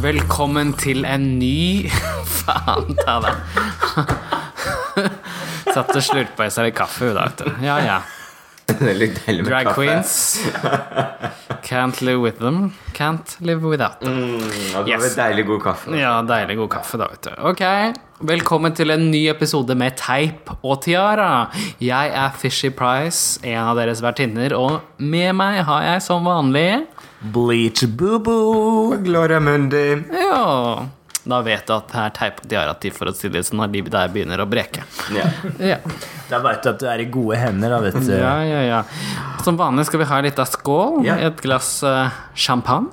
Velkommen til en ny Faen ta det. Satt og slurpa i seg litt kaffe, i da, vet du. Ja, ja. Drag queens. Can't live with them. Can't live without them. Ja, det var Yes. deilig god kaffe. Ja, deilig god kaffe, da, vet du. Ok, velkommen til en ny episode med Teip og Tiara. Jeg er Fishy Price, en av deres vertinner, og med meg har jeg som vanlig Bleach boo-boo. Gloria Mundi. Ja, da vet du at det er Teip og Tiara til for å si det sånn når livet der begynner å breke. Ja. Ja. Da veit du at du er i gode hender, da, vet du. ja, ja, ja. Som vanlig skal vi ha litt av skål. Ja. Et glass uh, champagne.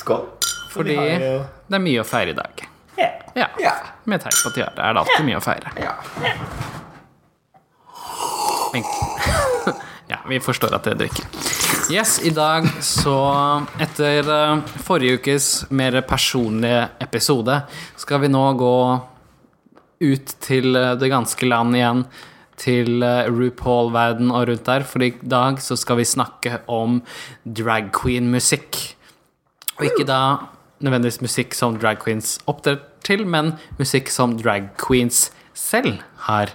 Skål. Fordi har jo- det er mye å feire i dag. Ja. Ja. Ja. Med Teip og Tiara er det alltid mye å feire. Ja. Men- ja, vi forstår at dere drikker. Yes, i dag så Etter eh, forrige ukes mer personlige episode skal vi nå gå ut til eh, det ganske land igjen. Til eh, RuPaul-verden og rundt der. For i dag så skal vi snakke om drag queen-musikk. Og ikke da nødvendigvis musikk som drag queens opptrer til, men musikk som drag queens selv har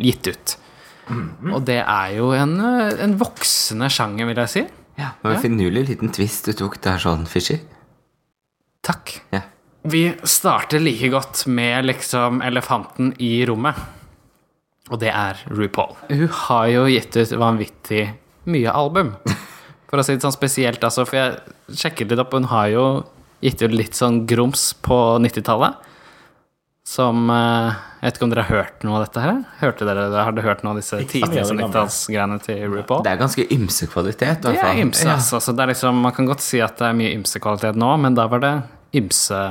gitt ut. Og det er jo en, eh, en voksende sjanger, vil jeg si. ja. Det var en finurlig liten twist du tok der sånn, Fishy. Takk. Ja. Vi starter like godt med liksom elefanten i rommet. Og det er RuPaul. Hun har jo gitt ut vanvittig mye album. For å si det sånn spesielt, altså, for jeg sjekket litt opp, hun har jo gitt ut litt sånn grums på 90-tallet. Som eh, Jeg vet ikke om dere har hørt noe av dette her? Hørte dere, Har dere hørt noe av disse Ikke så mye av det gamle. 90-tallsgreiene til RuPaul? Det er ganske ymse kvalitet, i Det hvert er fall. ja. altså. Så det er liksom, man kan godt si at det er mye ymse-kvalitet nå, men da var det ymse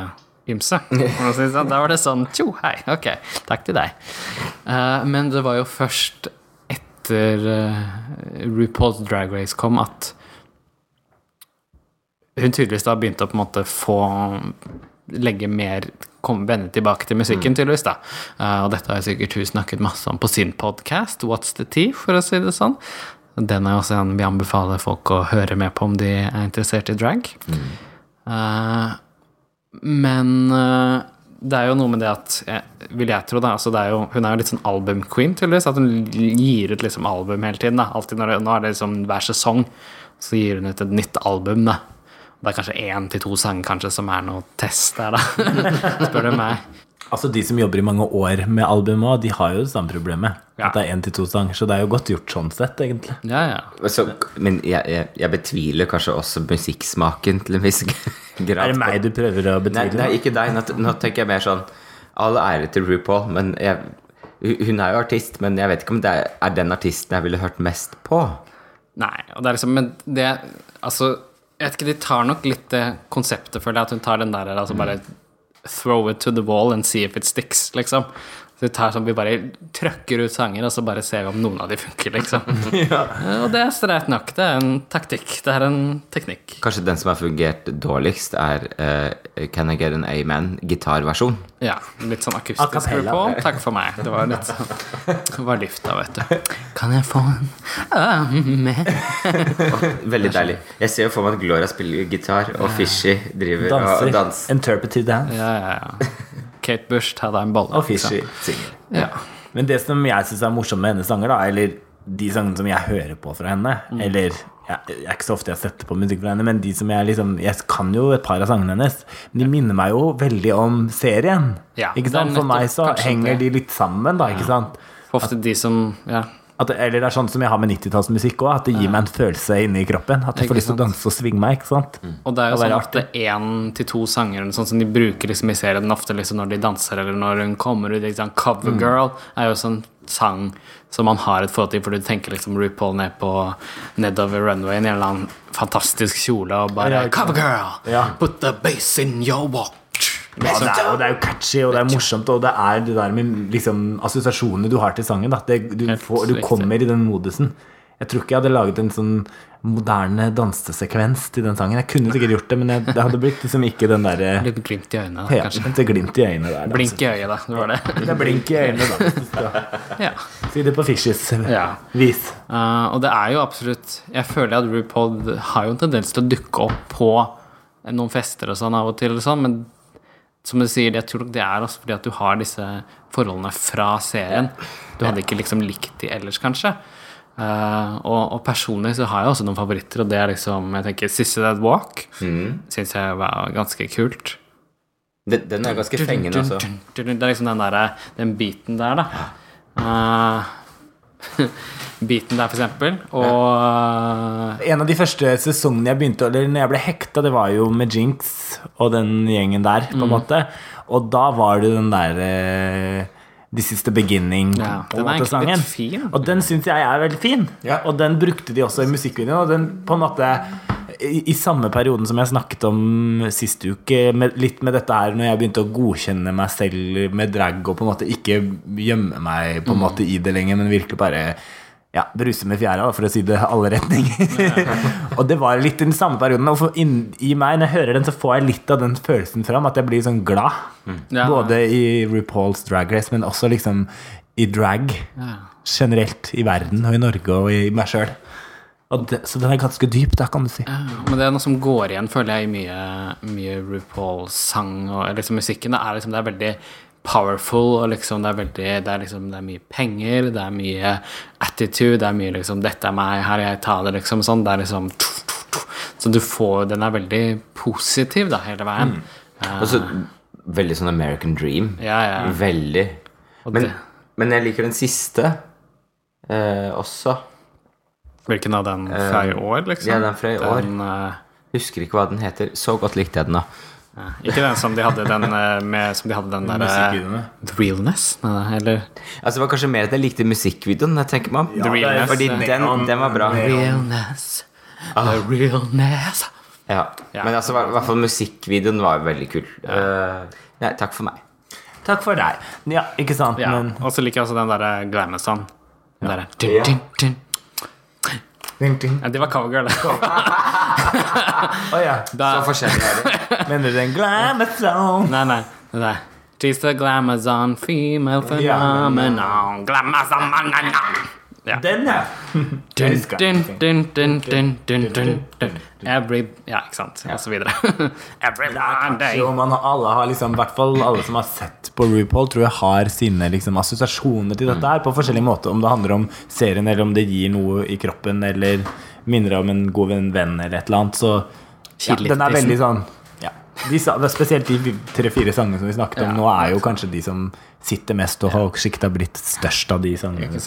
ymse. det sånn. Da var det sånn tjo, hei, ok, takk til deg. Eh, men det var jo først etter uh, RuPaul's Drag Race kom at hun tydeligvis da begynte å på en måte få legge mer komme vende tilbake til musikken, tydeligvis. da. Uh, og dette har sikkert hun snakket masse om på sin podkast, What's the Tea, for å si det sånn. Den er også en vi anbefaler folk å høre med på om de er interessert i drag. Eh, men uh, det er jo noe med det at Vil jeg tro, da. Altså det er jo, hun er jo litt sånn album-queen, tydeligvis. At hun gir ut liksom album hele tiden. da. Alltid når det, Nå er det liksom hver sesong, så gir hun ut et nytt album. da. Det er kanskje én til to sanger kanskje som er noe test der, da. Spør du meg. Altså, de som jobber i mange år med albumet, de har jo det samme problemet. Ja. At det er én til to sanger. Så det er jo godt gjort sånn sett, egentlig. Ja, ja. Så, men jeg, jeg, jeg betviler kanskje også musikksmaken til en viss grad. Er det meg du prøver å Nei, betvile? nei, ikke deg. Nå, nå tenker jeg mer sånn All ære til RuPaul, men jeg, hun er jo artist, men jeg vet ikke om det er, er den artisten jeg ville hørt mest på. Nei, og det er liksom Men det Altså, jeg vet ikke, de tar nok litt det konseptet, føler jeg, at hun tar den der altså bare throw it to the wall and see if it sticks, liksom. Så vi tar sånn, vi bare trøkker ut sanger, og så bare ser vi om noen av de funker, liksom. Og det er streit nok. Det er en taktikk. Det er en teknikk. Kanskje den som har fungert dårligst, er uh, Can I Get An Amen, gitarversjon. Ja, litt sånn akustisk. RuPaul. Takk for meg. Det var litt sånn Det var lufta, vet du. Kan jeg få en amen? Veldig deilig. Jeg ser jo for meg at Gloria spiller gitar, og Fishy driver og Danser. danser. Interpretive dance. Ja, ja, ja. Kate Bush, ta deg en bolle. Og Fishy synger. Ja. Men det som jeg syns er morsomt med hennes sanger, da, eller de sangene som jeg hører på fra henne Mm. Eller jeg, jeg er ikke så ofte jeg setter på musikk fra henne, men de som jeg liksom Jeg kan jo et par av sangene hennes. Men de minner meg jo veldig om serien. Ja, ikke sant? For meg så henger det. de litt sammen, da. Ikke sant? Ofte de som Ja. At, eller det er sånn som jeg har med 90-tallsmusikk òg, at det gir meg en følelse inni kroppen. At jeg får lyst til å danse og svinge meg. ikke sant? Og det er jo sånn at én til to sanger sånn som de bruker liksom i serien ofte liksom når de danser, eller når hun kommer ut. Liksom, Covergirl mm. er jo sånn sang som man har et forhold til, for du tenker liksom RuPaul ned på nedover runwayen i en eller annen fantastisk kjole og bare Ja, ikke sant. Cover Girl! Ja. Put the bass in your Ja, det er, jo, det er jo catchy, og det er morsomt, og det er det der med liksom, assosiasjonene du har til sangen. Da. Det, du, får, du kommer i den modusen. Jeg tror ikke jeg hadde laget en sånn moderne dansesekvens til den sangen. Jeg kunne sikkert gjort det, men jeg, det hadde blitt liksom ikke den derre Litt glimt i øynene, ja, kanskje. Det glimt i øynene der. da. Blink i øyet, da. Det var det. Det er blink i øynene, da. ja. Si det på Fishes Ja. vis. Uh, og det er jo absolutt Jeg føler at RuPaul har jo en tendens til å dukke opp på noen fester og sånn av og til, og sånn, men som du sier, jeg tror nok det er også fordi at du har disse forholdene fra serien. Du hadde ikke liksom likt de ellers, kanskje. Uh, og, og personlig så har jeg også noen favoritter, og det er liksom jeg tenker Sissy That Walk. Mm. Syns jeg var ganske kult. Den, den er ganske fengende, altså. Det er liksom den der, den biten der, da. Eh, beaten der, for eksempel. ja. En av de første sesongene jeg begynte Eller når jeg ble hekta, det var jo med Jinx og den gjengen der, på Mm. måte. Og da var det den der eh, This is the beginning Ja, den er egentlig litt fin. Og den syns jeg er veldig fin. Ja. Og den brukte de også i musikkvideoen. Og den på en måte i, I samme perioden som jeg snakket om sist uke, med, litt med dette her når jeg begynte å godkjenne meg selv med drag og på en måte ikke gjemme meg på en måte i det lenger, men virkelig bare ja, bruse med fjæra, for å si det alle retninger. og det var litt i den samme perioden. Og for inn, i meg, når jeg hører den, så får jeg litt av den følelsen fram. At jeg blir sånn glad. Ja. Både i RuPaul's Drag Race, men også liksom i drag Ja. generelt i verden og i Norge og i meg sjøl. Så den er ganske dyp, da, kan du si. Men det er noe som går igjen, føler jeg, i mye, mye RuPaul-sang og liksom musikken. Det er liksom det er veldig powerful, og liksom det er veldig Det er liksom det er mye penger, det er mye attitude, det er mye liksom 'Dette er meg, her jeg tar det', liksom sånn. Det er liksom Så du får Den er veldig positiv, da, hele veien. Og så veldig sånn American Dream. Ja, ja. Veldig. Men, men jeg liker den siste eh, også. Hvilken av den fra i år, liksom? ja, den fra i år. Den, eh, Husker ikke hva den heter. Så godt likte jeg den, da. ja. Ikke den som de hadde den eh, med Som de hadde den der The Realness? Eller Altså, det var kanskje mer at jeg likte musikkvideoen. Jeg tenker meg om. The Realness. Fordi den, den var bra. Realness. The realness. Ja. Ja. Men altså, i hvert fall musikkvideoen var veldig kul. Eh, nei, takk for meg. Takk for deg. Ja, ikke sant, Ja. men Og så liker jeg også den derre Glamazon. Den derre dun, Ja. dun, dun. Ding, ding. Ja, Det var cowgirl. Å ja. Så forskjellig er det. Mener du den Glamazon? Nei, nei. Der. She's the Glamazon female phenomenon. Glamazon. Ja. Den, ja. Dun, dun, den. dun, dun, dun, dun, dun, dun. Every Ja, ikke sant. Og så videre. Every day. Jo, man alle har liksom, i hvert fall alle som har sett på RuPaul, tror jeg har sine liksom, assosiasjoner til dette her på forskjellige måter. Om det handler om serien, eller om det gir noe i kroppen, eller minner om en god venn, eller et eller annet. Så ja, den er veldig sånn ja. de, Spesielt de tre-fire sangene som vi snakket om Ja. nå, er jo kanskje de som sitter mest, og har sikta blitt størst av de sangene.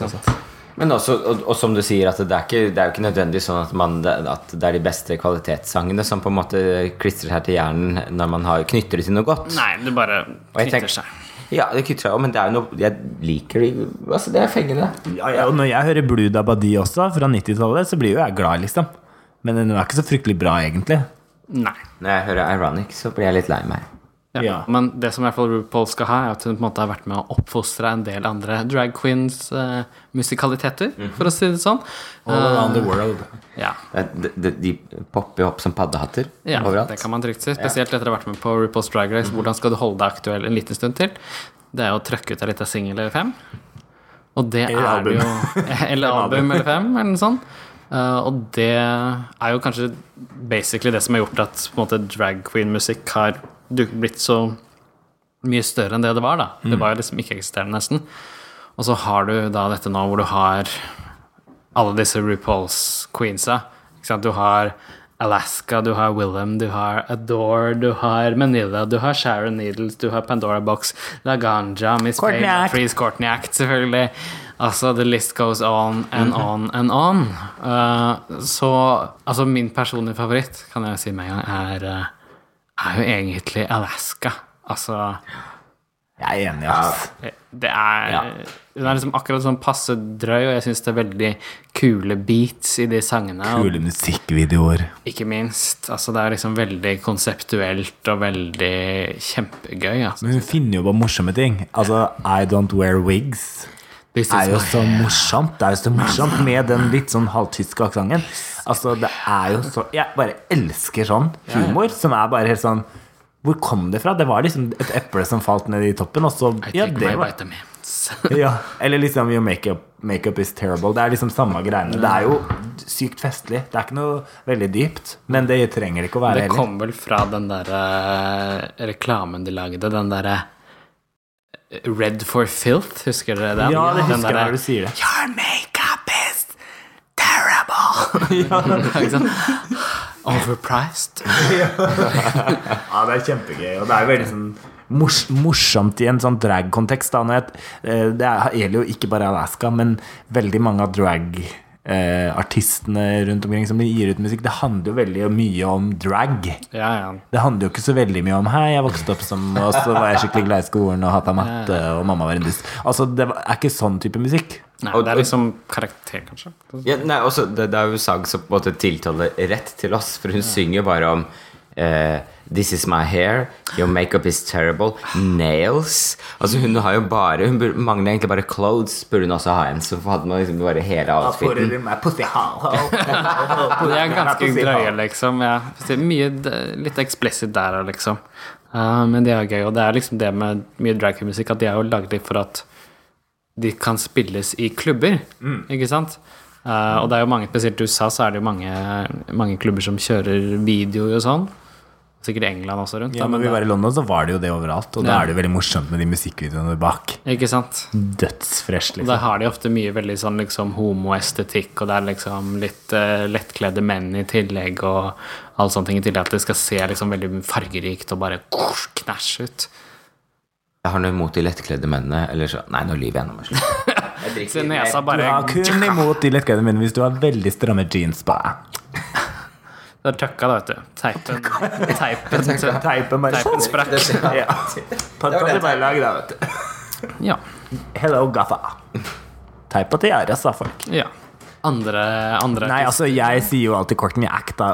Men også, og, og som du sier, at det er, ikke, det er jo ikke nødvendig sånn at, man, at det er de beste kvalitetssangene som på en måte klistrer seg til hjernen når man har, knytter det til noe godt. Nei, det bare Og jeg knytter tenker- seg. Ja, det kutter seg også, men det er jo noe Jeg liker de Altså, det er fengende. Ja, ja, og når jeg hører Blue Dabadi også, fra 90-tallet, så blir jo jeg glad, liksom. Men den er ikke så fryktelig bra, egentlig. Nei. Når jeg hører Ironic, så blir jeg litt lei meg. Ja. Ja. Men det som i hvert fall RuPaul skal ha, er at hun på en måte har vært med å oppfostre en del andre drag queens eh, musikaliteter, for å si det sånn. All around the world. Ja. Det- De, de popper jo opp som paddehatter ja, overalt. det kan man trygt si. Spesielt etter å ha vært med på RuPaul's Drag Race. Hvordan skal du holde deg aktuell en liten stund til? Det er å trøkke ut en liten singel eller fem. Og det Eller er album. jo Eller album eller fem, eller noe sånt. Uh, og det er jo kanskje basically det som har gjort at på en måte, drag queen-musikk har blitt så mye større enn det det var. da Det var jo liksom ikke-eksisterende, nesten. Og så har du da dette nå hvor du har alle disse RuPaul's queensa. Du har Alaska, du har Willem, du har Adore, du har Manila, du har Sharon Needles, du har Pandora Box, Laganja, Miss Payne, Freeze Courtney Act, selvfølgelig. Altså, the list goes on and on and on. Uh, så altså, min personlige favoritt, kan jeg si med en gang, er, uh, er jo egentlig Alaska. Altså Jeg er enig, ass. det er, Den er liksom akkurat sånn passe drøy, og jeg syns det er veldig kule beats i de sangene. og Kule musikkvideoer. Ikke minst. Altså, det er liksom veldig konseptuelt og veldig kjempegøy. Altså. Men hun finner jo på morsomme ting. Altså, I Don't Wear Wigs Det er jo så morsomt. Det er jo så morsomt med den litt sånn halvtyske aksenten. Altså, det er jo så Jeg bare elsker sånn humor som er bare helt sånn Hvor kom det fra? Det var liksom et eple som falt ned i toppen, og så I ja, take det my var, vitamins. ja. Eller liksom your makeup, makeup is terrible. Det er liksom samme greiene. Det er jo sykt festlig. Det er ikke noe veldig dypt, men det trenger det ikke å være Det heller. kom vel fra den derre reklamen de lagde, den derre Red for filth, husker dere den? Ja, det Den husker jeg når du sier det. Your makeup is terrible! Sant? Overpriced. Ja, det er kjempegøy, og det er veldig sånn mors morsomt i en sånn drag-kontekst. eh, Det er- gjelder jo ikke bare Alaska, men veldig mange av drag-artistene rundt omkring som gir ut musikk, det handler jo veldig mye om drag. Ja, ja. Det handler jo ikke så veldig mye om Hei, jeg vokste opp som Og så var jeg skikkelig glad i skolen og hata matte, og mamma var en dust. Altså, det er ikke sånn type musikk. Nei, Og- det er liksom karakter, kanskje. Ja, nei, også, det, det er jo sang som på en måte tiltaler rett til oss, for hun synger bare om uh, This is my hair, your makeup is terrible, nails Altså Hun har jo bare Hun burde, mangler egentlig bare clothes, burde hun også ha en. Så hadde man liksom bare hele outfiten. det er ganske drøye, liksom. Ja. Er mye litt explicit der liksom. Uh, men det er gøy. Og det er liksom det med mye dragmusikk at de er jo lagd for at de kan spilles i klubber, ikke sant? Uh, og det er jo mange, spesielt i USA, så er det jo mange, mange klubber som kjører video og sånn. Sikkert England også rundt. Ja, da, men vi var i London, så var det jo det overalt. Og da er det jo veldig morsomt med de musikkvideoene bak. Ikke sant? Dødsfresh, Og der liksom. har de ofte mye veldig sånn liksom homoestetikk, og det er liksom litt uh, lettkledde menn i tillegg, og alle sånne ting i tillegg, at det skal se liksom veldig fargerikt og bare knæsj ut. Jeg har noe imot de lettkledde mennene. Eller så Nei, nå lyver jeg nå. Jeg Så nesa bare Du har kun imot de lettkledde mennene hvis du har veldig stramme jeans på deg. Det er tøkka, da, vet du. Teipen Teipen, Teipen bare teipen sprakk. Ja. Bare lag, da, vet du. Ja. Hello, gaffa. Teip og tiara, sa folk. ja. Andre, andre Nei, altså, jeg sier jo alltid Courtney Act, da.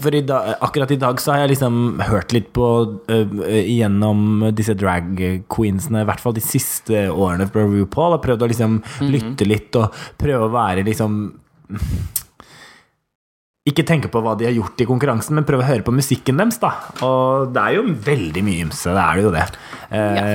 For i dag, akkurat i dag så har jeg liksom hørt litt på uh, gjennom disse drag queensene, i hvert fall de siste årene fra RuPaul, og prøvd å liksom lytte litt og prøve å være liksom ikke tenke på hva de har gjort i konkurransen, men prøve å høre på musikken deres. da Og det er jo veldig mye ymse, det er det jo det.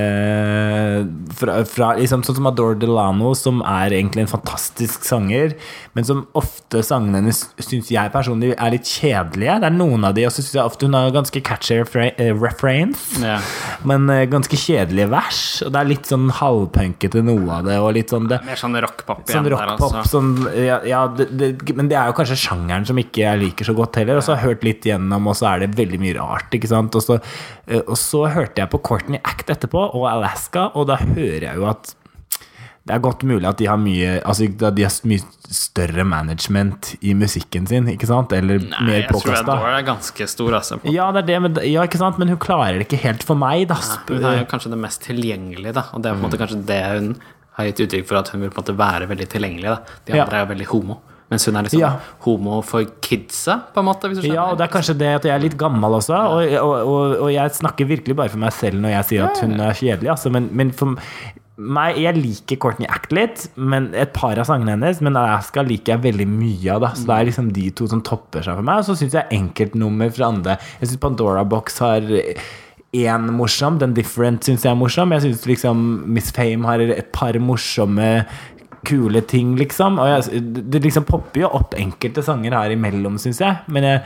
Eh, fra, fra liksom Sånn som Adore Delano, som er egentlig en fantastisk sanger, men som ofte sangene hennes syns jeg personlig er litt kjedelige. Det er noen av de, og så syns jeg ofte hun har ganske catchy refra- eh, refrains, Ja. men eh, ganske kjedelige vers. Og det er litt sånn halvpunkete noe av det, og litt sånn det Mer sånn rockpop Sånn rock der, altså. sånn, ja, ja, det, det, Men det er jo kanskje sjangeren som ikke jeg liker så godt heller. Og så har jeg hørt litt gjennom, og så er det veldig mye rart. Ikke sant? Og så, eh, og så hørte jeg på Courtney Act etterpå, og Alaska, og da hører jeg jo at det er godt mulig at de har mye Altså de har mye større management i musikken sin, ikke sant? Eller Nei, mer jeg tror. Adore er ganske stor, altså. Ja, det er det, men, ja, ikke sant? men hun klarer det ikke helt for meg, da. Hun er jo kanskje det mest tilgjengelige, da. Og det er på en måte Mm. kanskje det hun har gitt uttrykk for at hun vil på en måte være veldig tilgjengelig. da De Ja. andre er jo veldig homo. Mens hun er liksom Ja. homo for kidsa, på en måte. Ja, og det er kanskje det at jeg er litt gammel også. Og, og, og, og jeg snakker virkelig bare for meg selv når jeg sier at hun er kjedelig. Altså. Men, men for meg, jeg liker Courtney Act litt, men et par av sangene hennes. Men Alaska liker jeg veldig mye av. Da. Så det er liksom de to som topper seg for meg. Og så syns jeg enkeltnummer fra andre Jeg syns Pandora Box har én morsom. Den Different syns jeg er morsom. Jeg syns liksom Miss Fame har et par morsomme kule ting, liksom. Og jeg, det liksom popper jo opp enkelte sanger her imellom, syns jeg. Men jeg,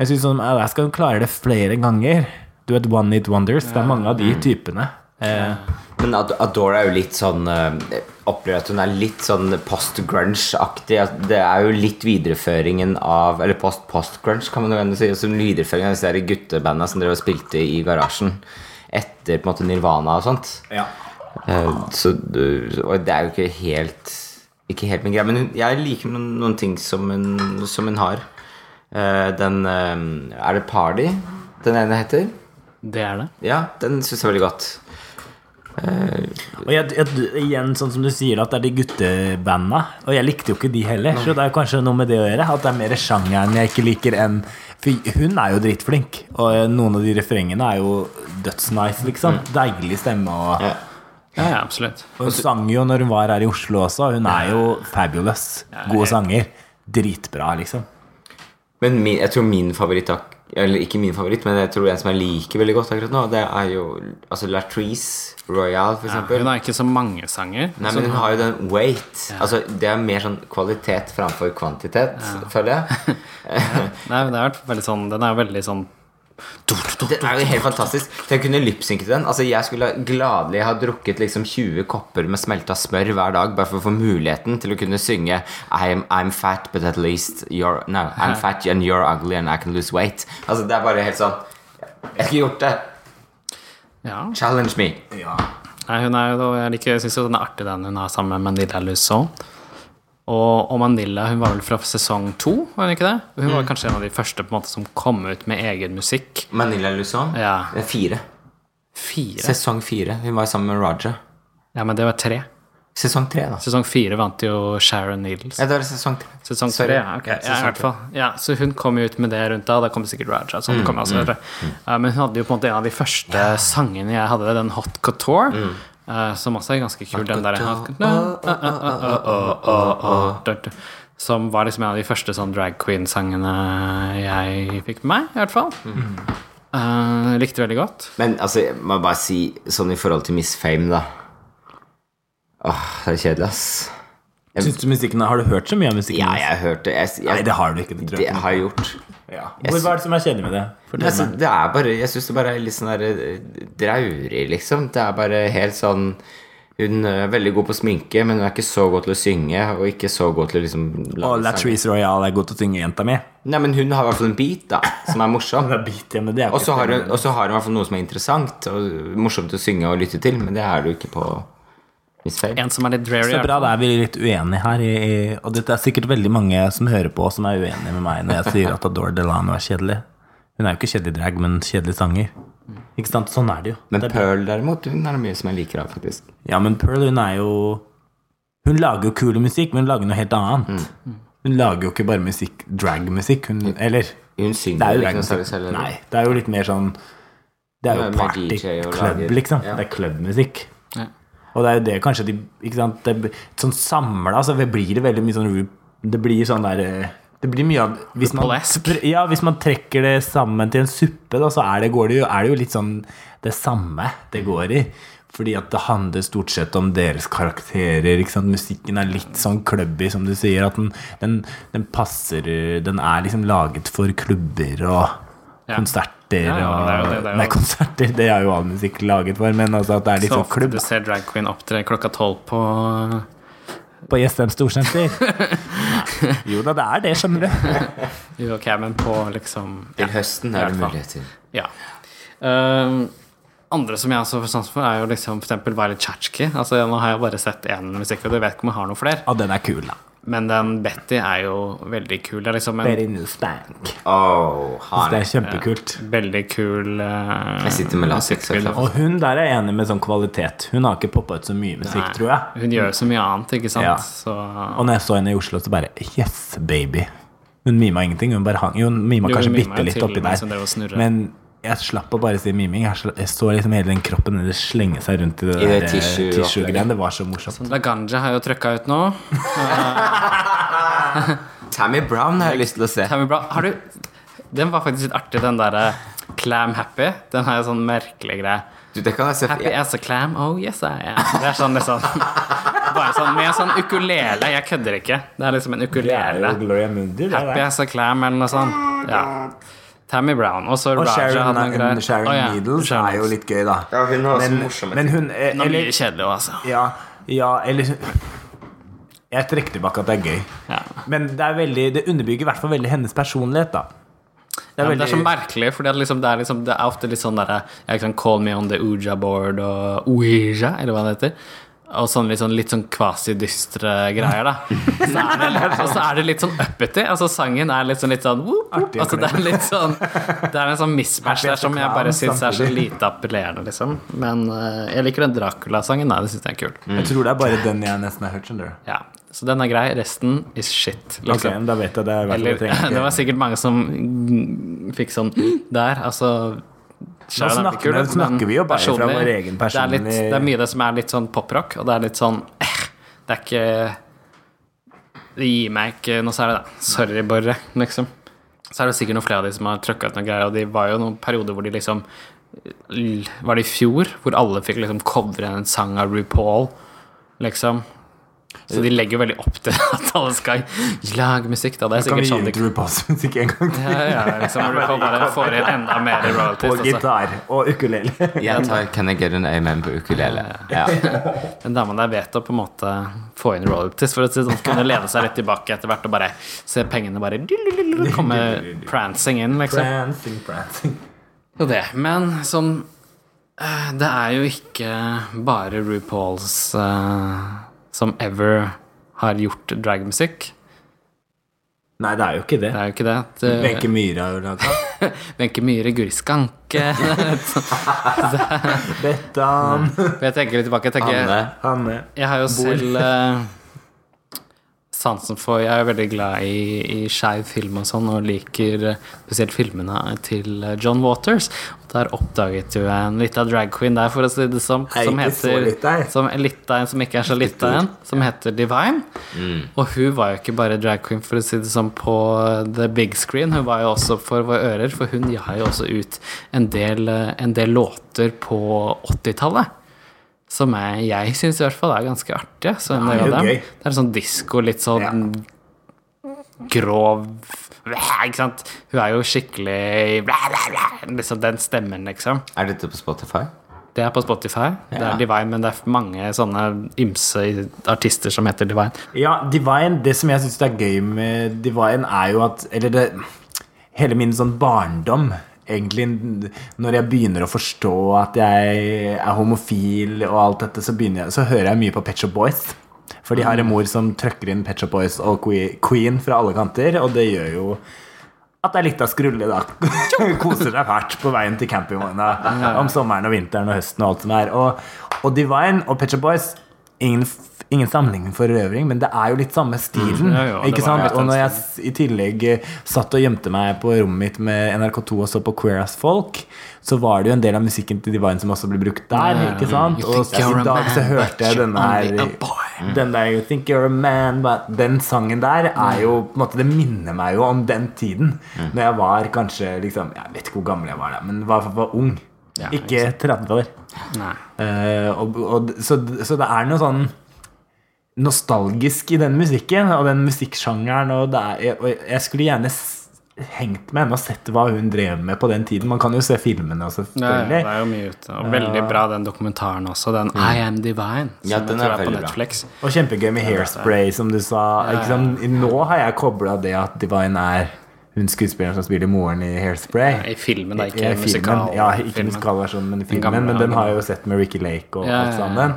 jeg syns sånn Alaska klarer det flere ganger. Du vet One It Wonders. Det er mange av de typene. Eh, Men Ad- Adore er jo litt sånn eh, Opplever at hun er litt sånn post-grunge-aktig. Det er jo litt videreføringen av Eller post-post-grunge, kan man jo gjerne si. Som videreføring av disse guttebanda som dere spilte i garasjen etter på en måte Nirvana og sånt. ja. Eh, Så, og det er jo ikke helt Ikke helt min greie. Men jeg liker noen, noen ting som hun, som hun har. Eh, Den eh, Er det Party den ene heter? Det er det. Ja, den syns jeg veldig godt. Og jeg, jeg, igjen, sånn som du sier, at det er de guttebanda. Og jeg likte jo ikke de heller, så det er kanskje noe med det å gjøre. At det er mer sjangeren jeg ikke liker enn For hun er jo dritflink, og noen av de refrengene er jo dødsnice, liksom. Deilig stemme. Og, Ja. Ja, ja, absolutt. og hun sang jo når hun var her i Oslo også. Hun er jo fabulous. Gode sanger. Dritbra, liksom. Men min, jeg tror min favoritt Eller ikke min favoritt, men jeg tror en som jeg liker veldig godt akkurat nå, det er jo altså Latrice Royale, for Ja, eksempel. hun har ikke så mange sanger. Nei, men hun har jo den weight. Altså, det er mer sånn kvalitet framfor kvantitet, føler jeg. Nei, men det er veldig sånn Den er veldig sånn Det er jo helt fantastisk. Til å kunne lipsynke til den. Altså, jeg skulle gladelig ha drukket liksom 20 kopper med smelta smør hver dag bare for å få muligheten til å kunne synge I'm, I'm fat, but at least you're No, I'm fat and you're ugly and I can lose weight. Altså, det er bare helt sånn Jeg skulle gjort det. Ja. Challenge me. Ja. Nei, hun er jo Jeg liker, jeg syns jo den er artig, den hun har sammen med Manila Lusson. Og, og Manila hun var vel fra sesong to, var hun ikke det? Hun Mm. var kanskje en av de første på en måte som kom ut med egen musikk. Manila Luzon. Ja. Det er fire. Fire? Sesong fire. Hun var sammen med Raja. Ja, men det var tre. Sesong tre, da. Sesong fire vant jo Sharon Needles. Ja, det var sesong tre. Sesong Sorry. tre, ja. ok. Ja, Ja, i hvert fall. Ja, så hun kom jo ut med det rundt da. Da kom sikkert Raja. Sånn kom jeg også, mm, mm. Men hun hadde jo på en måte en av de første sangene jeg hadde, den Hot Couture. eh, som også er ganske kul. Den derre Som var liksom en av de første sånn drag queen-sangene jeg fikk med meg, i hvert fall. Uh, likte veldig godt. Men altså, jeg må bare si sånn i forhold til Miss Fame, da. Åh, det er kjedelig, ass. Syns du musikken Har du hørt så mye av musikken? Ja, jeg det. jeg, jeg, Nei, det har du ikke. Det, tror Det jeg har jeg gjort. Ja. Hvor, hva er det som er kjedelig med det? Nei, Altså, det er bare Jeg syns det bare er litt sånn der eh, draurig, liksom. Det er bare helt sånn Hun er veldig god på sminke, men hun er ikke så god til å synge, og ikke så god til å liksom Og. Latrice Royale er god til å synge jenta mi. Nei, men hun har i hvert fall en beat, da, som er morsom. Og så har hun så i hvert fall noe som er interessant og morsomt å synge og lytte til, men det er det jo ikke på. En som er litt dreary. Så bra, da er vi litt uenige her. I, i, og det er sikkert veldig mange som hører på, som er uenige med meg når jeg sier at Adore Delano er kjedelig. Hun er jo ikke kjedelig drag, men kjedelig sanger. Ikke sant? Sånn er det jo. Men det Pearl, derimot, hun er det mye som jeg liker av, faktisk. ja, men Pearl, hun er jo Hun lager jo kul musikk, men hun lager noe helt annet. Hun lager jo ikke bare musikk, dragmusikk. Hun, eller Hun det synger er jo ikke noe særlig selv. Nei, det er jo litt mer sånn Det er jo party, club, liksom. ja. Det er klubbmusikk. Og det er jo det kanskje de det, Sånn samla så blir det veldig mye sånn Det blir sånn der eh, Det blir mye av hvis man, ja, hvis man trekker det sammen til en suppe, da, så er det, går det jo, er det jo litt sånn det samme det går i. Fordi at det handler stort sett om deres karakterer. Ikke sant? Musikken er litt sånn klubby, som du sier. At den, den, den passer Den er liksom laget for klubber og. Konserter Ja, ja, og det er jo det, det er jo- Nei, konserter, det er jo all musikk laget for, men altså at det er litt Så sånn ofte du ser drag queen opptre klokka tolv på På Jessheim Storsenter? jo da, det er det, skjønner du. Jo, ok, men på liksom Til høsten er det muligheter. Ja. Um, andre som jeg også får sans for, er jo liksom eksempel Violet Chachki. Altså, nå har jeg bare sett én musikkvideo, du vet ikke om jeg har noen flere. Ja, den er kul, da. Men den Betty er jo veldig kul. Det er liksom en new spank. Oh, Det er kjempekult. veldig kul uh, Jeg sitter med latex. Og hun der er enig med sånn kvalitet. Hun har ikke poppa ut så mye musikk, Nei, tror jeg. Hun gjør så mye annet, ikke sant. Ja. Så Og når jeg så henne i Oslo, så bare Yes, baby. Hun mima ingenting. Hun bare hang hun mima Jo, kanskje bitte litt oppi der. Men jeg slapp å bare si miming. Jeg, jeg så liksom hele den kroppen hennes slenge seg rundt i det I det eh, tissue- tissue-greiene. Det var så morsomt. Laganja har jo trøkka ut nå. Tammy Brown har jeg lyst til å se. Tammy Brown, har du Den var faktisk litt artig, den derre Clam Happy. Den har jo sånn merkelig greie. Du, det kan jeg se Happy as a clam, oh yes I am. Det er sånn liksom Bare sånn med sånn ukulele. Jeg kødder ikke. Det er liksom en Det er ukulele. jo Gloria Mundi, det Happy as a clam, eller noe sånt. Ja. Tammy Brown. Og Og Raja hadde Sharon, noen greier. Sharon oh, ja. Needles Sharon er jo litt gøy, da. Ja, hun har så men, morsomme men hun eh, Nå er eller, mye kjedelig òg, altså. Ja, ja eller Jeg trekker tilbake at det er gøy. Ja. Men det, er veldig, det underbygger i hvert fall veldig hennes personlighet, da. Det Ja, veldig... det er så merkelig, for det, er liksom, det, er liksom, det er ofte litt sånn derre call me on the Ouija board og Ouija, eller hva det heter. Og sånn litt sånn, litt sånn kvasi-dystre greier, da. Så er det, og så er det litt sånn uppity. Altså sangen er litt sånn litt sånn whoop, whoop. Altså, Det er litt sånn Det er en sånn mismatch der som jeg bare syns er så lite appellerende, liksom. Men uh, jeg liker den Dracula-sangen. Nei, det syns jeg er kul. Jeg tror det er bare den jeg nesten har hørt. skjønner du Ja, Så den er grei. Resten is shit, liksom. Okay, Da vet jeg det. er Eller, det var sikkert mange som mm, fikk sånn der. Altså Er snakker- kult, nå snakker vi jo bare fra vår egen det er, personlige- det er mye det som er litt sånn poprock, og det er litt sånn eh, Det er ikke Det gir meg ikke noe særlig, da. Sorry, Borre, liksom. Så er det sikkert noen flere av de som har trøkka ut noen greier, og de var jo noen perioder hvor de liksom Var det i fjor? Hvor alle fikk liksom covre en sang av RuPaul, liksom. Så de legger jo veldig opp til at alle skal lage musikk, da. Det er Kan vi sikkert gi sånn ut de RuPaul's musikk en gang til? ja, ja, liksom, Du bare får inn enda mer royalties. Og altså. gitar og ukulele. Jeg tar Can I Get An Amen på ukulele. Ja. Den dama der vet å på en måte få inn royalties for å sånn, kunne lene seg litt tilbake etter hvert og bare se pengene bare komme prancing inn, liksom. Prancing, prancing. Jo, det. Men sånn eh, Det er jo ikke bare RuPauls eh, som ever har gjort dragmusikk. Nei, det er jo ikke det. Det er jo ikke det. Det- Wenche Myhre har jo laga Wenche Myhre, Guri Skanke Bettan, Jeg tenker litt tilbake. Jeg, tenker, Anne. Hanne jeg har jo selv eh, sansen for Jeg er veldig glad i, i skeiv film og sånn, og liker eh, spesielt filmene til eh, John Waters. Og der oppdaget jo en lita drag queen der, for å si det som så heter. Som Littein, som ikke er så Littein, som heter Divine. Og hun var jo ikke bare drag queen, for å si det sånn, på the big screen. Hun var jo også for våre ører, for hun ga jo også ut en del, eh, en del låter på 80-tallet. Som jeg, jeg syns i hvert fall er ganske artige. Så Ja, det er dem. gøy. Det er sånn disko, litt sånn grov Ikke sant? Hun er jo skikkelig Liksom den stemmen, liksom. Er dette på Spotify? Det er på Spotify. Det er Divine, men det er mange sånne ymse artister som heter Divine. Ja, Divine, det som jeg syns er gøy med Divine, er jo at Eller det Hele min sånn barndom Egentlig når jeg begynner å forstå at jeg er homofil og alt dette, så, jeg, så hører jeg mye på Pet Shop Boys. For de har en mor som trøkker inn Pet Shop Boys og Queen fra alle kanter, og det gjør jo at det er litt av skrulle, da. Koser seg fælt på veien til campingvogna om sommeren og vinteren og høsten og alt som er. Og, og Divine og Pet Shop Boys Ingen, ingen sammenligning for erøvring, men det er jo litt samme stilen. Mm. Ja, ja, ikke sant? Og når jeg i tillegg eh, satt og gjemte meg på rommet mitt med NRK2 og så på Queer as Folk, så var det jo en del av musikken til Divine som også ble brukt der. Ikke sant? Og så i dag så hørte jeg denne her den der You think you're a man but Den sangen der er jo på en måte Det minner meg jo om den tiden. Når jeg var kanskje liksom Jeg vet ikke hvor gammel jeg var da, men var, var ung. Ja, ikke 30 år. Eh, og, og, så, så det er noe sånn nostalgisk i den musikken og den musikksjangeren. Og, det er, og jeg skulle gjerne hengt med henne og sett hva hun drev med på den tiden. Man kan jo se filmene også, Ja, ja, det er jo mye ute. Og veldig bra den dokumentaren også, den I Am Divine. Som Ja, den er er på Netflix. bra. Og kjempegøy med hairspray, som du sa. Ja? Nå har jeg kobla det at Divine er hun skuespilleren som spiller moren i Hairspray. I filmen, da, ikke I filmen. musikal. Ja, ikke musikalversjonen, men i filmen. gamle, men den har jeg jo sett med Ricky Lake og Ja, ja, alt ja. sammen.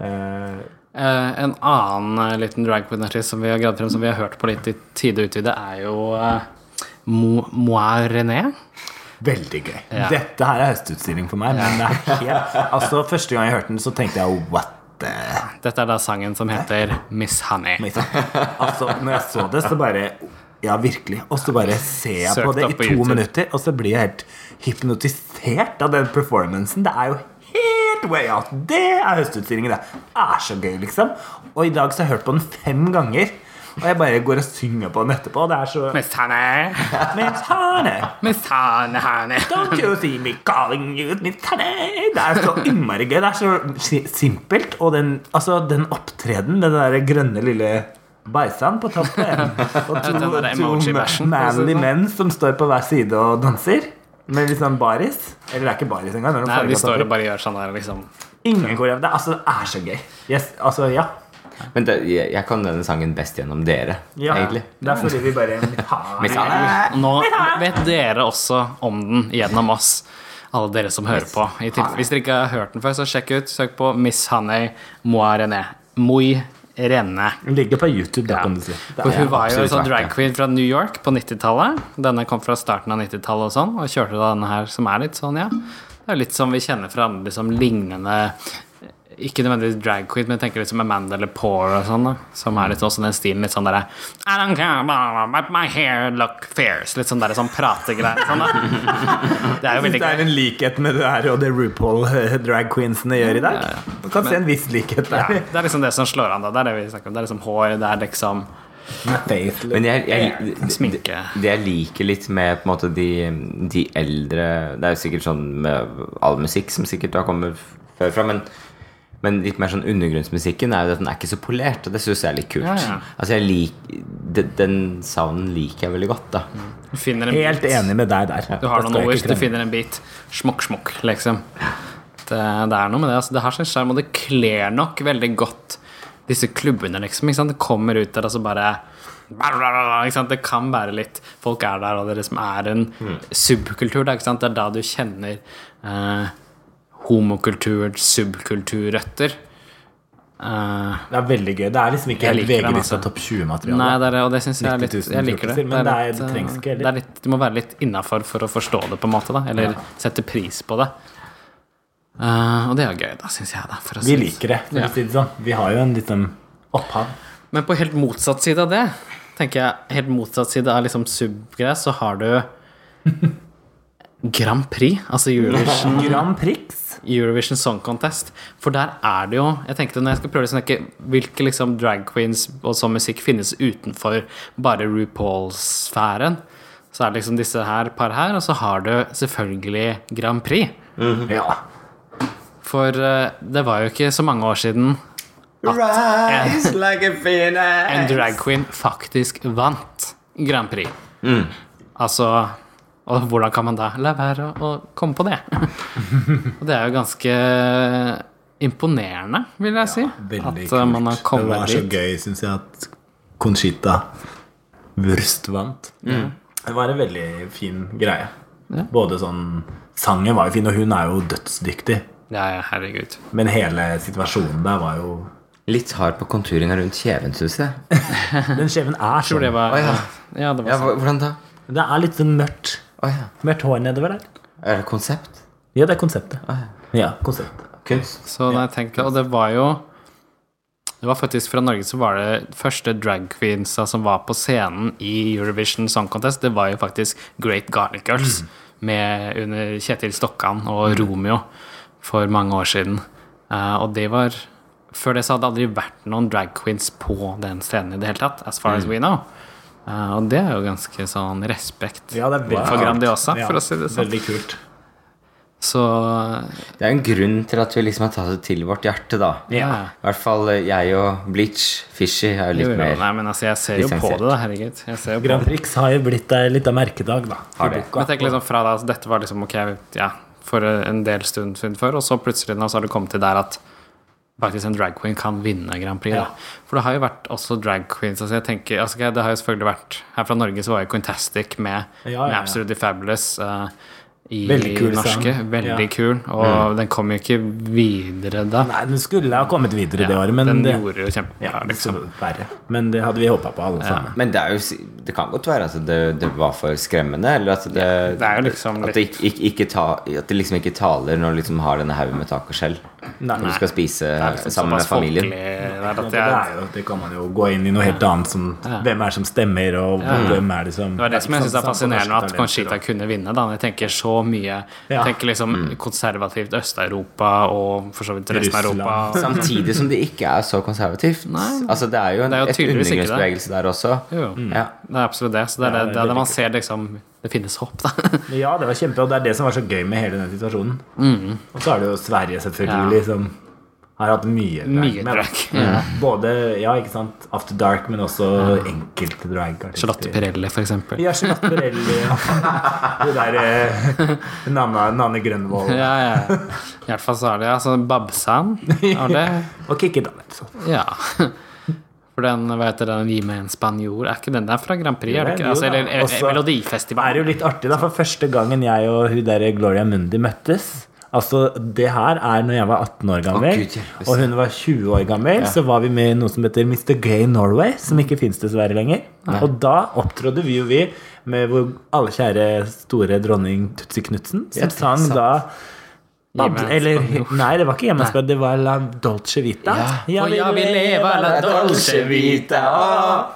Eh, Eh, en annen uh, liten drag queen-artist som vi har gravd frem, som vi har hørt på litt i tide og utvide, er jo uh, Mo René. Veldig gøy. Ja. Dette her er høstutstilling for meg. Men det er helt, altså Første gang jeg hørte den, så tenkte jeg what the Dette er da sangen som heter Miss Honey. Altså, når jeg så det, så bare Ja, virkelig. Og så bare ser jeg Søkt på det i to YouTube. minutter, og så blir jeg helt hypnotisert av den performancen. Det er jo helt way out. Det er høstutstillingen, det. er så gøy, liksom. Og i dag så har jeg hørt på den fem ganger. Og jeg bare går og synger på den etterpå. Det er så Miss Hanne. Miss Hanne. Miss Honey, Hanne. don't you see me calling you Miss Hanne. Det er så innmari gøy. Det er så simpelt. Og den, altså, den opptreden, den der grønne lille bæsjan på toppen, og to, to det manly sånn. menn som står på hver side og danser. Med hvis han baris. Eller det er ikke baris engang. Nei, de står og bare gjør sånn der, liksom. Ingen koreografi. Det, altså, det er så gøy. Yes, altså, ja. Men det, jeg, jeg kan denne sangen best gjennom dere, ja. egentlig. Det er fordi vi bare Honey. Nå vet dere også om den gjennom oss. Alle dere som hører på. Hvis dere ikke har hørt den før, så sjekk ut. Søk på Miss Honey Moi René. Moi René. Den ligger på YouTube, da, Ja. kan du si. For hun var jo sånn drag queen fra New York på 90-tallet. Denne kom fra starten av 90-tallet og sånn, og kjørte da denne her som er litt sånn, ja. Det er litt som vi kjenner fra andre liksom lignende ikke nødvendigvis drag queen, men jeg tenker litt som Amanda Lepore og sånn. da Som er litt sånn den stilen litt sånn derre I don't care about my hair look fierce. Litt sånn derre sånn prategreier. Sånn. Det er jo veldig Det er en likhet med det her og det RuPaul eh, drag queensene gjør i dag. Du kan se en viss likhet Ja, det er liksom det som slår an. da Det er det vi snakker om. Det er liksom hår, det er liksom. Men jeg, jeg, det, det jeg liker litt med på en måte de, de eldre Det er jo sikkert sånn med all musikk som sikkert har kommet før fra, men, men litt mer sånn undergrunnsmusikken er jo at den er ikke så polert, og det syns jeg er litt kult. Ja, ja. Altså jeg lik, den, Den sounden liker jeg veldig godt, da. Du en Helt bit. enig med deg der. Du har noen ord, du finner en bit. Smokk, smokk, liksom. Det, det er noe med det. Altså, det har sin skjerm, og det kler nok veldig godt disse klubbene, liksom. Ikke sant? Det kommer ut der, og så bare ikke sant? Det kan være litt Folk er der, og det liksom er en subkultur. Ikke sant? Det er da du kjenner eh, homokulturens subkulturrøtter. Uh, Det er veldig gøy. Det er liksom ikke helt VG-lista topp 20-materiale. Nei, det er, og det syns jeg er litt Jeg liker det. men det er- litt, det trengs ikke heller. er Du må være litt innafor for å forstå det, på en måte. da Eller sette pris på det. Uh, og det er gøy, da, syns jeg. da Vi synes. liker det, for Ja. å si det sånn. Vi har jo en liten opphav. Men på helt motsatt side av det, tenker jeg helt motsatt side av liksom subgress, så har du Grand Prix, altså Eurovision Grand Prix. Eurovision Song Contest. For der er det jo Jeg tenkte når jeg skal prøve å snakke hvilke liksom drag queens og sånn musikk finnes utenfor bare RuPaul-sfæren, så er det liksom disse her par her, og så har du selvfølgelig Grand Prix. Ja. For eh, det var jo ikke så mange år siden Rise like a phoenix. en drag queen faktisk vant Grand Prix. Altså Og hvordan kan man da la være å, å komme på det? og det er jo ganske imponerende, vil jeg si. Veldig at kult. man har kommet dit. Det var så dit. gøy, syns jeg, at Conchita Wurst vant. Det var en veldig fin greie. Ja. Både sånn Sangen var jo fin, og hun er jo dødsdyktig. Ja, ja, herregud. Men hele situasjonen der var jo Litt hard på konturinga rundt kjeven, syns jeg. Den kjeven er Tror sånn. det var Å, ja. Ja, det var Ja, sånn. hvordan da? Det er litt sånn mørkt. Å ja. Mørkt hår nedover der. Er det konsept? Ja, det er konseptet. Ja, konsept. Kunst? Så da jeg tenkte Og det var jo Det var faktisk fra Norge så var det første drag queensa som var på scenen i Eurovision Song Contest. Det var jo faktisk Great Garlic Girls med under Kjetil Stokkan og Romeo for mange år siden. Uh, og det var Før det så hadde det aldri vært noen drag queens på den scenen i det hele tatt, as far as we know. Eh, og det er jo ganske sånn respekt Ja, det er veldig for Grandiosa, Ja, for å si det sånn. Veldig kult. Så Det er en grunn til at vi liksom har tatt det til vårt hjerte, da. ja. I hvert fall eh, jeg og Bleach Fishy er jo Jo, litt jo, mer nei, men altså, jeg ser jo på det, da, herregud. Jeg ser jo Grand det. Prix har jo blitt ei lita merkedag, da. Har det. Men tenk liksom fra da, altså, Dette var liksom ok, ja, for en del stund siden før, og så plutselig nå så har det kommet til der at faktisk en drag queen kan vinne Grand Prix. Ja. Da. For det har jo vært også drag queens. Altså jeg tenker, altså, Det har jo selvfølgelig vært Her fra Norge så var jo Quintastic med, Ja, ja, med. Absolutely Fabulous. uh, i Veldig kul norske. sang. Veldig Ja. kul. Og den kom jo ikke videre da. Nei, den skulle ha kommet videre det året, men den det, gjorde jo kjempebra. liksom. Men det hadde vi håpa på, alle sammen. Men det, er jo, det kan godt være at det, det var for skremmende, eller at det, det er liksom at, det ikke, ikke, ikke ta, at det liksom ikke taler når du liksom har denne haugen med tak og skjell. Nei, Når du skal spise liksom sammen med familien. Ja, det, er jo, det kan man jo gå inn i noe helt annet som Hvem er det som stemmer, og hvem er det som Det var det som jeg syns er fascinerende, at Conchita kunne vinne. da Jeg tenker så mye Ja. Jeg tenker liksom konservativt Øst-Europa og for så vidt resten av Europa. Samtidig som det ikke er så konservativt. Nei. Altså Det er jo en er undergrunnsbevegelse der også. Jo, Ja. det er absolutt det. Så det er det, det er det, man ser liksom Det finnes håp, da. Ja, det var kjempe, og det er det som var så gøy med hele den situasjonen. Og så er det jo Sverige, selvfølgelig, som har hatt mye drag. Mye drag. Ja. Både, ja, ikke sant, After Dark, men også enkelte dragartister. Charlotte Pirelli, for eksempel. Ja, Charlotte Pirelli. Det der eh, Nanne, Nanne Grønvold. Ja, ja. I hvert fall så er det altså Babsan. Er det Og Kikki Danielsson. Ja. For den, hva heter den, Gi meg en spanjor, er ikke den der fra Grand Prix? Er det Jo, ikke? Altså, eller eh, Melodifestivalen. Det er jo litt artig, da, for første gangen jeg og hun der Gloria Mundi møttes Altså, Det her er når jeg var 18 år gammel, oh, og hun var 20 år gammel. Så var vi med i noe som heter Mr. Gay Norway, som ikke fins dessverre lenger. Og da opptrådde vi jo vi med vår alle kjære store dronning Tutsi Knutsen, som Ja, sang sant. da Gi eller. Nei, det var ikke hjemmespøk, det var La Dolce Vita. Ja. Og jeg vil leve la dolce vita.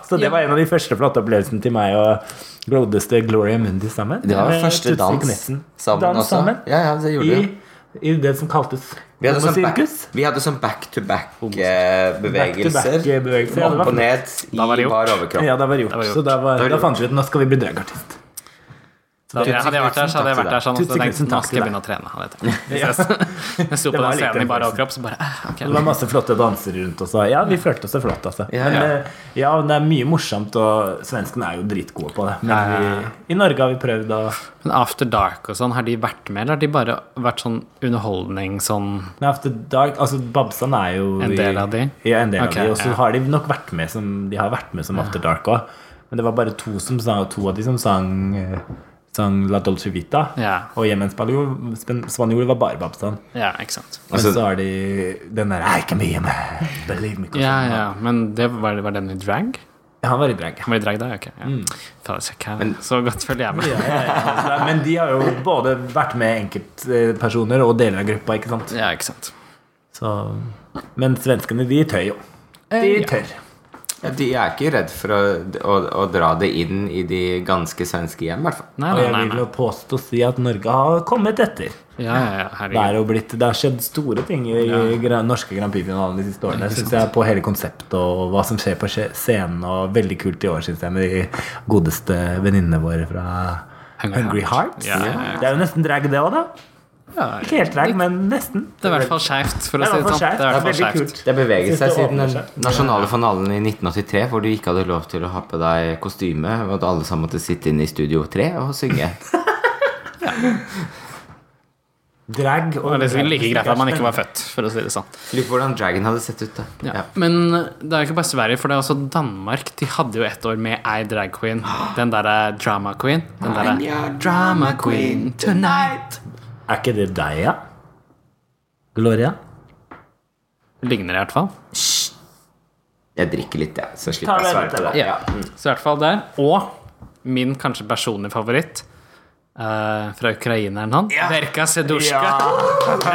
Så det var en av de første flotte opplevelsene til meg og godeste Gloria Mundi sammen. Det var første dans sammen dans også. Sammen. Ja, ja, det gjorde I, det. I det som kaltes Vi hadde sånn back, vi hadde sånn back to back-bevegelser. Back-to-back-bevegelser, ja, det var Opp og ned i bar overkropp. Ja, det var gjort. Det var gjort. Så da, var, Det var da fant vi ut nå skal vi bli dragartist. Hadde jeg, vært der, så hadde jeg vært der sånn og jeg tenkte nå skal jeg begynne å trene. jeg tenkt. Jeg sto på den scenen i den bar overkropp, så bare eh, ok. Det var masse flotte dansere rundt oss. og Ja, vi følte oss så flotte, altså. Ja, Men ja. eh, det er mye morsomt, og svenskene er jo dritgode på det. Men vi, i Norge har vi prøvd å Men After Dark og sånn, har de vært med, eller har de bare vært sånn underholdning sånn Nei, After Dark, altså Babsan er jo En del av de? Ja, en del okay, av de. Og så ja. har de nok vært med som De har vært med som After Dark òg. Men det var bare to som sang, to av de som sang, eh, sang La Dolce Vita. Ja. Og hjemme Spanjol Span- Spanjol var bare Babsan. Ja, ikke sant. Men Altså- så har de den der I can be a man, believe me. Ja, ja, men det var, var den i drag? Ja, Han var i drag. Han var i drag da? Ok. Ja. Mm. her. Så godt følger jeg med. Ja, ja, ja. Altså, Men de har jo både vært med enkeltpersoner og deler av gruppa, ikke sant. Ja, ikke sant. Så, men svenskene, de tør jo. De tør. ja. tør. Ja, de er ikke redd for å, å, å dra det inn i de ganske svenske hjem, i hvert fall. Nei, Og nei, jeg vil jo påstå å si at Norge har kommet etter. Ja, ja, ja, Det, er jo blitt, det har skjedd store ting i ja. norske Grand Prix-finalen de siste årene. Synes jeg På hele konseptet og hva som skjer på scenen. Og veldig kult i år, syns jeg, med de godeste venninnene våre fra Hungry Hearts. Hearts. Ja, ja, ja. Det er jo nesten drag, det òg, da. Ja, Ikke helt drag, men nesten. det er i hvert fall skjevt, for å Det si det sånn. Det er kult. Det beveget seg siden den nasjonale finalen i 1983, hvor du ikke hadde lov til å ha på deg kostyme, og at alle sammen måtte sitte inne i Studio 3 og synge. Drag Det er like greit at man ikke var født, for å si det sånn. Lurer på hvordan dragen hadde sett ut da. Ja. Ja. Men det er jo ikke bare Sverige, for det er også Danmark. De hadde jo ett år med ei drag queen. Den derre drama queen. Den derre drama queen tonight. Er ikke det deg, ja? Gloria? Ligner i hvert fall. Jeg drikker litt, jeg, så slipper jeg å svare på det. Ja. Så i hvert fall der. Og min kanskje personlige favoritt eh, fra ukraineren han. Verka Sedusjka. Ja.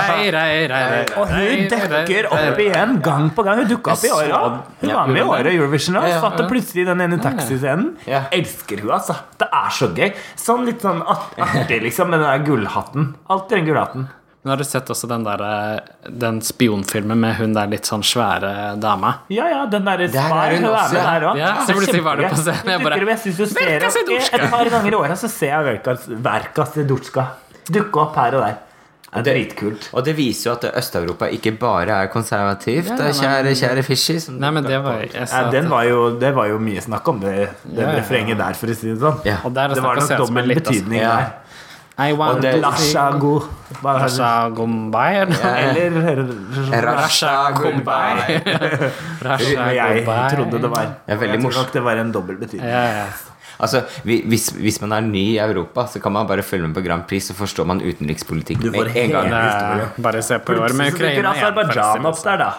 rei, rei, rei, Og hun dekker opp igjen gang på gang. Hun dukka opp i åra. Hun var med i året Eurovision. Og Ja, ja, satt og plutselig i den ene taxiscenen. Ja. Elsker hun, altså. Det er så gøy. Sånn litt sånn art- artig, liksom, med den der gullhatten. Alltid den gullhatten. Men har du sett også den der eh, Den spionfilmen med hun der litt sånn svære dama? Ja, ja, den derre Der er dame hun Hun er også, ja. der òg. Ja, så plutselig var du på scenen, jeg bare, Verka opp Sedutska. Et par ganger i året så ser jeg Verka, Sedutska dukke opp her og der. Det er dritkult. Og det viser jo at Øst-Europa ikke bare er konservativt, Ja, nei, kjære, kjære Fishy. Nei, men det var Ja, var jo, det var jo mye snakk om det, det Ja, ja, ja. refrenget der, for å si det sånn. Ja. Og der Det var nok dobbel altså. betydning Ja. der. I want det- to Lasha er? Rasha Gombay? Eller Rasha Gumbay Rasha Gumbay jeg trodde det var Det er veldig Jeg tror morsomt. nok det var en dobbel betydning. Ja, ja. Altså, hvis, hvis man er ny i Europa, så kan man bare følge med på Grand Prix, så forstår man utenrikspolitikk Du får med en gang. er bare se på i år med Ukraina igjen, Aserbajdsjan opp der, da.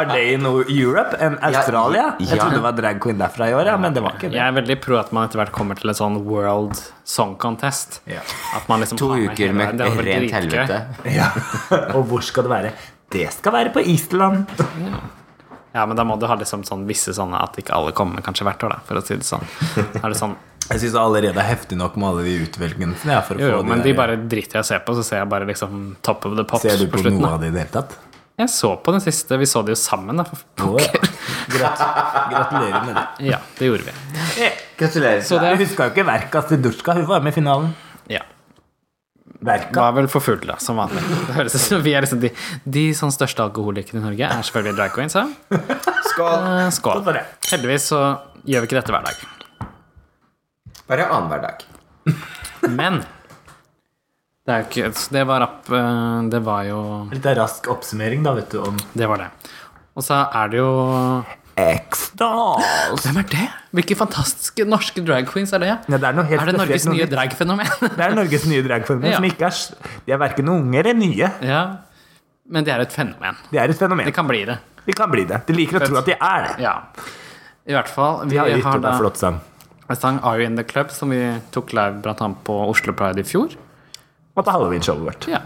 Er det i no Europe enn Australia? Jeg trodde det var drag queen derfra i år, ja, men det var ikke det. Jeg er veldig pro at man etter hvert kommer til en sånn World Song Contest. At man liksom To uker med vært rent helvete. Ja. Og hvor skal det være? Det skal være på Island. Ja, men da må du ha liksom sånn visse sånne at ikke alle kommer kanskje hvert år, da, for å si det sånn. Er det sånn Jeg syns allerede er heftig nok med alle de utvelgelsene. Ja, jo, jo, men de der- bare driter jeg å se på, så ser jeg bare liksom Top of the Pops Ser du på på slutten. noe av det i det hele tatt? Jeg så på den siste, vi så det jo sammen, da. ja. Grat gratulerer med det. Ja, det gjorde vi. Gratulerer. Så det Du huska jo ikke Verka Durska, hun var med i finalen. ja. Verka. Var vel for da, som vanlig. Det høres ut som vi er liksom de, de sånn største alkoholikerne i Norge er selvfølgelig drag queens. Ja. Skål! Eh, Skål. Skål. Heldigvis så gjør vi ikke dette hver dag. Bare annenhver dag. Men det, er jo ikke, det var opp eh, Det var jo Litt rask oppsummering, da, vet du, om Det var det. Og så er det jo X-Dolls. Hvem er det? Hvilke fantastiske norske drag queens er det? Ja, det er noe helt Er det Norges nye dragfenomen? Det er Norges nye dragfenomen, Ja. som ikke er De er verken unge eller nye. ja. Men det er et fenomen. De er et fenomen. Det kan bli det. De kan bli det. De liker å tro at de er det. Ja. I hvert fall. Vi De har gitt har ut en da flott sang. en sang Are You In The Club som vi tok live blant annet på Oslo Pride i fjor. Og på halloween-showet vårt. Ja.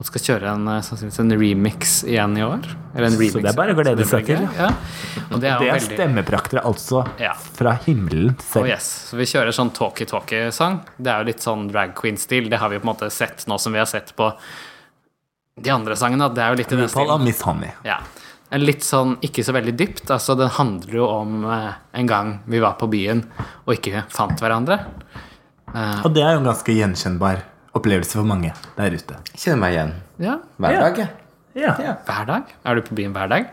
Og skal kjøre en, eh, en remix igjen i år. Eller en remix. det er bare å glede seg til. Ja. Og det er Det er veldig stemmepraktere, altså. Ja. Fra himmelen Oh selv. yes. Så vi kjører sånn talkie-talkie-sang. Det er jo litt sånn drag queen-stil. Det har vi på en måte sett nå som vi har sett på De andre sangene, det er jo litt i den stilen. Ja. En Litt sånn ikke så veldig dypt. Altså, det handler jo om eh, en gang vi var på byen og ikke fant hverandre. Og det er jo en ganske gjenkjennbar opplevelse for mange der ute. Kjenner meg igjen Ja, hver Ja. dag. jeg. Ja. Ja. hver dag. Er du på byen hver dag?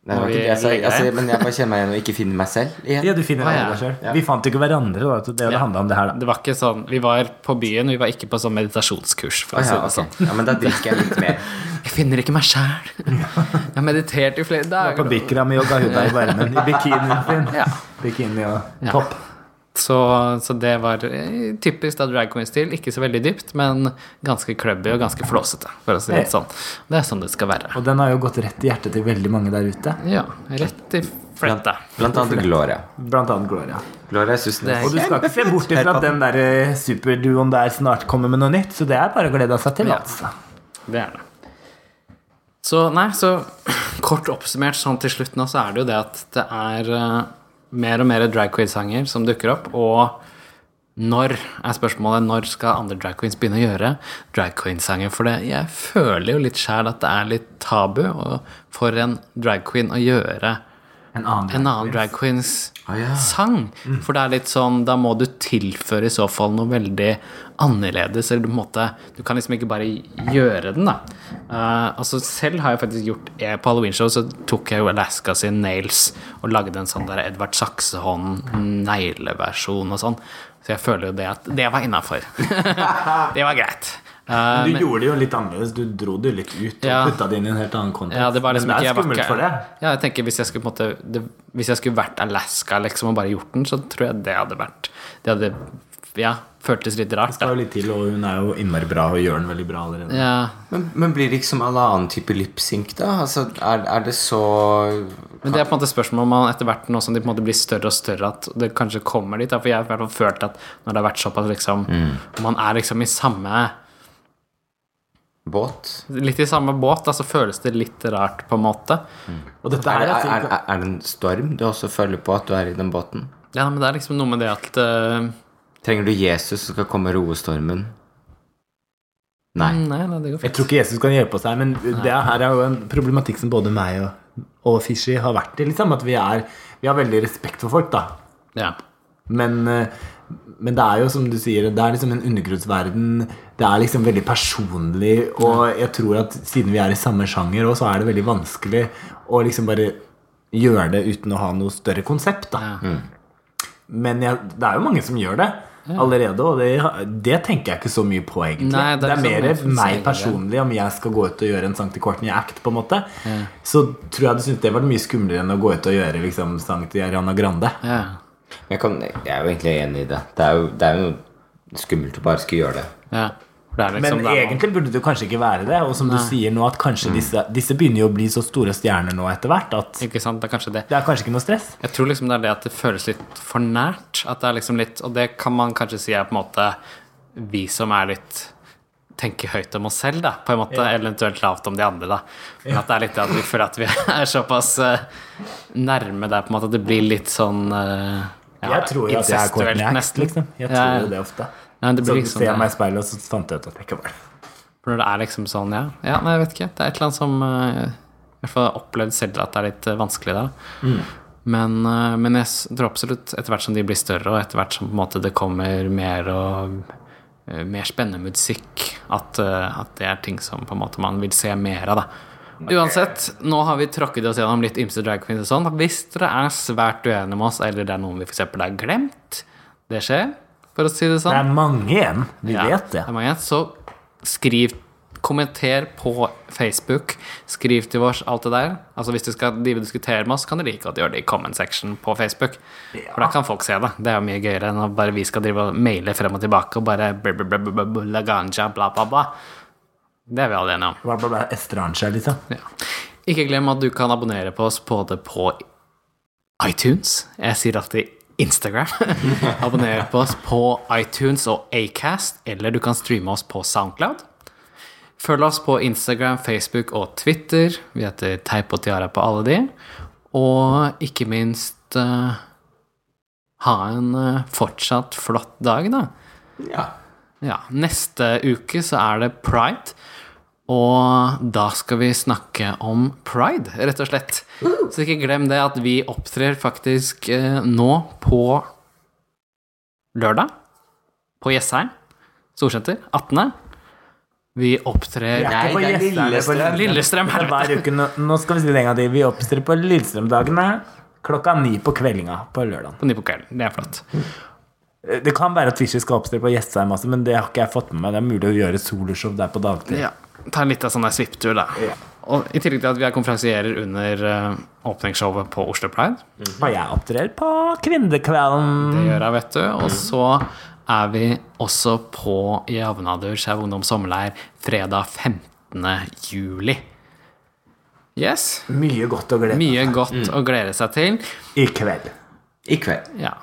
Nei, det var vi ikke det jeg Altså, men jeg bare kjenner meg igjen og ikke finner meg selv igjen. Ja, du finner ah, ja. deg selv. Ja. Vi fant ikke hverandre, da. Det det Ja. handla om det her, da. Det var ikke sånn Vi var på byen, vi var ikke på sånn meditasjonskurs. For Å, å si ja, det ok. sånn. ja, men da drikker jeg litt mer. Jeg finner ikke meg sjæl. Jeg har meditert i flere På dager. Bikram yoga hun der i varmen, i bikinien sin. Ja. Bikini og Ja. topp. Så, så det var eh, typisk da drag queen-stil. Ikke så veldig dypt, men ganske clubby og ganske flåsete. For å si det sånn. Det er sånn det skal være. Og den har jo gått rett i hjertet til veldig mange der ute. Ja, rett i fletta. Blant annet Gloria. Blant annet Gloria. Gloria er- Og du skal ikke se bort ifra at den der eh, superduoen der snart kommer med noe nytt, så det er bare å glede seg til, Ja. altså. Det er det. Så nei, så kort oppsummert sånn til slutt nå, så er det jo det at det er eh, mer og mer drag queen-sanger som dukker opp, og når er spørsmålet når skal andre drag queens begynne å gjøre drag queen-sanger? For det, jeg føler jo litt sjæl at det er litt tabu for en drag queen å gjøre En annen. en annen drag queens Å, ja. sang. For det er litt sånn Da må du tilføre i så fall noe veldig annerledes. Eller du, måte, du kan liksom ikke bare gjøre den, da. Uh, altså Selv har jeg faktisk gjort eh, På Halloween-show så tok jeg jo Alaska sin Nails og lagde en sånn der Edvard Saksehånd-negleversjon og sånn. Så jeg føler jo det at det var innafor. det var greit. Eh, Du gjorde det jo litt annerledes. Du dro det jo litt ut og Ja. putta det inn i en helt annen kontekst. Ja, det var liksom Men ikke det jeg er var skummelt ikke- for det. Ja, jeg tenker hvis jeg skulle på en måte det, Hvis jeg skulle vært Alaska liksom og bare gjort den, så tror jeg det hadde vært Det hadde ja, føltes litt rart. Det skal jo litt til, og hun er jo innmari bra og gjør den veldig bra allerede. Ja, Men, men blir det ikke som alle annen type lipsynk, da? Altså, er, er det så men det er på en måte spørsmål om man etter hvert nå som de på en måte blir større og større, at det kanskje kommer dit. Da. For jeg har i hvert fall følt at når det har vært såpass liksom Mm. Man er liksom i samme båt? Litt i samme båt, da, så føles det litt rart, på en måte. Og dette Er, det- er, er, er, det en storm du også føler på at du er i den båten? Ja, men det er liksom noe med det at uh... Trenger du Jesus som skal komme og roe stormen? Nei. Nei, nei, det går Jeg tror ikke Jesus kan hjelpe oss her, men det her er jo en problematikk som både meg og, og Fishy har vært i. Liksom, at vi, er, vi har veldig respekt for folk, da. Ja. Men, eh, men det er jo som du sier, det er liksom en undergrunnsverden. Det er liksom veldig personlig, og jeg tror at siden vi er i samme sjanger også, så er det veldig vanskelig å liksom bare gjøre det uten å ha noe større konsept, da. Ja. Men jeg, det er jo mange som gjør det allerede, og det, det tenker jeg ikke så mye på, egentlig. Nei, det det, er er mer meg personlig, om jeg skal gå ut og gjøre en sang til Courtney Act, på en måte. Så tror jeg du syntes det var mye skumlere enn å gå ut og gjøre liksom, sang til Ariana Grande. ja. Jeg, kan, jeg er jo egentlig enig i det. Det er jo, det er jo noe skummelt å bare skulle gjøre det. ja. Men liksom det er- egentlig burde det kanskje ikke være det. Og som du sier nå, at kanskje disse, disse begynner jo å bli så store stjerner nå etter hvert at Ikke sant, det er kanskje det. det er kanskje ikke noe stress. Jeg tror liksom det er det at det føles litt for nært. At det er liksom litt Og det kan man kanskje si er på en måte vi som er litt tenker høyt om oss selv, da, på en måte, eller eventuelt lavt om de andre, da. Men at det er litt det at vi føler at vi er såpass uh, nærme der, på en måte, at det blir litt sånn eh, ja, jeg tror jo at jeg er Courtney liksom. Jeg tror jo det ofte. Nei, det Så blir liksom ser jeg meg i speilet, og så fant jeg ut at jeg ikke var det. For når det er liksom sånn, ja. ja nei, jeg vet ikke. Det er et eller annet som eh, I hvert fall har opplevd selv at det er litt vanskelig vanskelig Mm. Men, eh, men jeg tror absolutt etter hvert som de blir større, og etter hvert som måte det kommer mer og eh, mer spennende musikk, at, eh, at det er ting som på en måte man vil se mer av, da. Uansett, nå har vi tråkket oss gjennom litt ymse drag queens og sånn. Hvis dere er svært uenige med oss, eller det er noen vi f.eks. har glemt, det skjer, for å si det sånn. Det er mange igjen. Vi Ja, vet det. er mange. Så skriv Kommenter på Facebook. Skriv til oss alt det der. Altså Hvis du skal diskutere med oss, kan du like godt gjøre det i comment section på Facebook. For da kan folk se det. Det er jo mye gøyere enn at bare vi skal drive og maile frem og tilbake og bare bla, bla, bla, bla, bla, bla, bla, bla, bla. Det er vi alle enige om. Bla, bla, bla. Estrange, liksom. Ja. Ikke glem at du kan abonnere på oss både på iTunes. Jeg sier alltid Instagram. Abonner på oss på iTunes og Acast, eller du kan streame oss på Soundcloud. Følg oss på Instagram, Facebook og Twitter. Vi heter Teip og Tiara på alle de. Og ikke minst uh, ha en uh, fortsatt flott dag, da. Ja. Ja, neste uke så er det pride. Og da skal vi snakke om pride, rett og slett. Så ikke glem det at vi opptrer faktisk eh, nå på lørdag. På Jessheim storsenter. 18. Vi opptrer Vi er ikke på Lillestrøm. Lillestrøm, Hver uke, nå, nå skal vi si det en gang til. Vi opptrer på Lillestrøm-dagene klokka ni på kveldinga på lørdag. På ni på kvelden. Det er flott. Det kan være at Fischer skal oppstille på Jessheim, også, men det har ikke jeg fått med meg. Det er mulig å gjøre soloshow der på dagtid. Ja. Ta litt av sånn der svipptur, da. Ja. Og I tillegg til at vi er konferansierer under eh, åpningsshowet på Oslo Pride. Og jeg opptrer på Kvinnekvelden. Det gjør jeg, vet du. Og så er vi også på Javnadur Skeiv Ungdom sommerleir fredag 15. juli. Yes. Mye godt å glede Mye godt å glede seg til. i kveld. I kveld. Ja.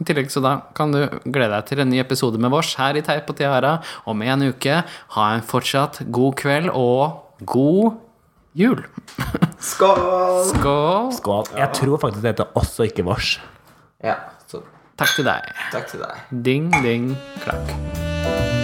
I tillegg så da kan du glede deg til en ny episode med vårs her i Teip og Tiara om en uke. Ha en fortsatt god kveld og god jul. Skål! Skål. Skål. Jeg tror faktisk det heter også ikke vårs. Ja, så Takk til deg. takk til deg. Ding, ding, klakk.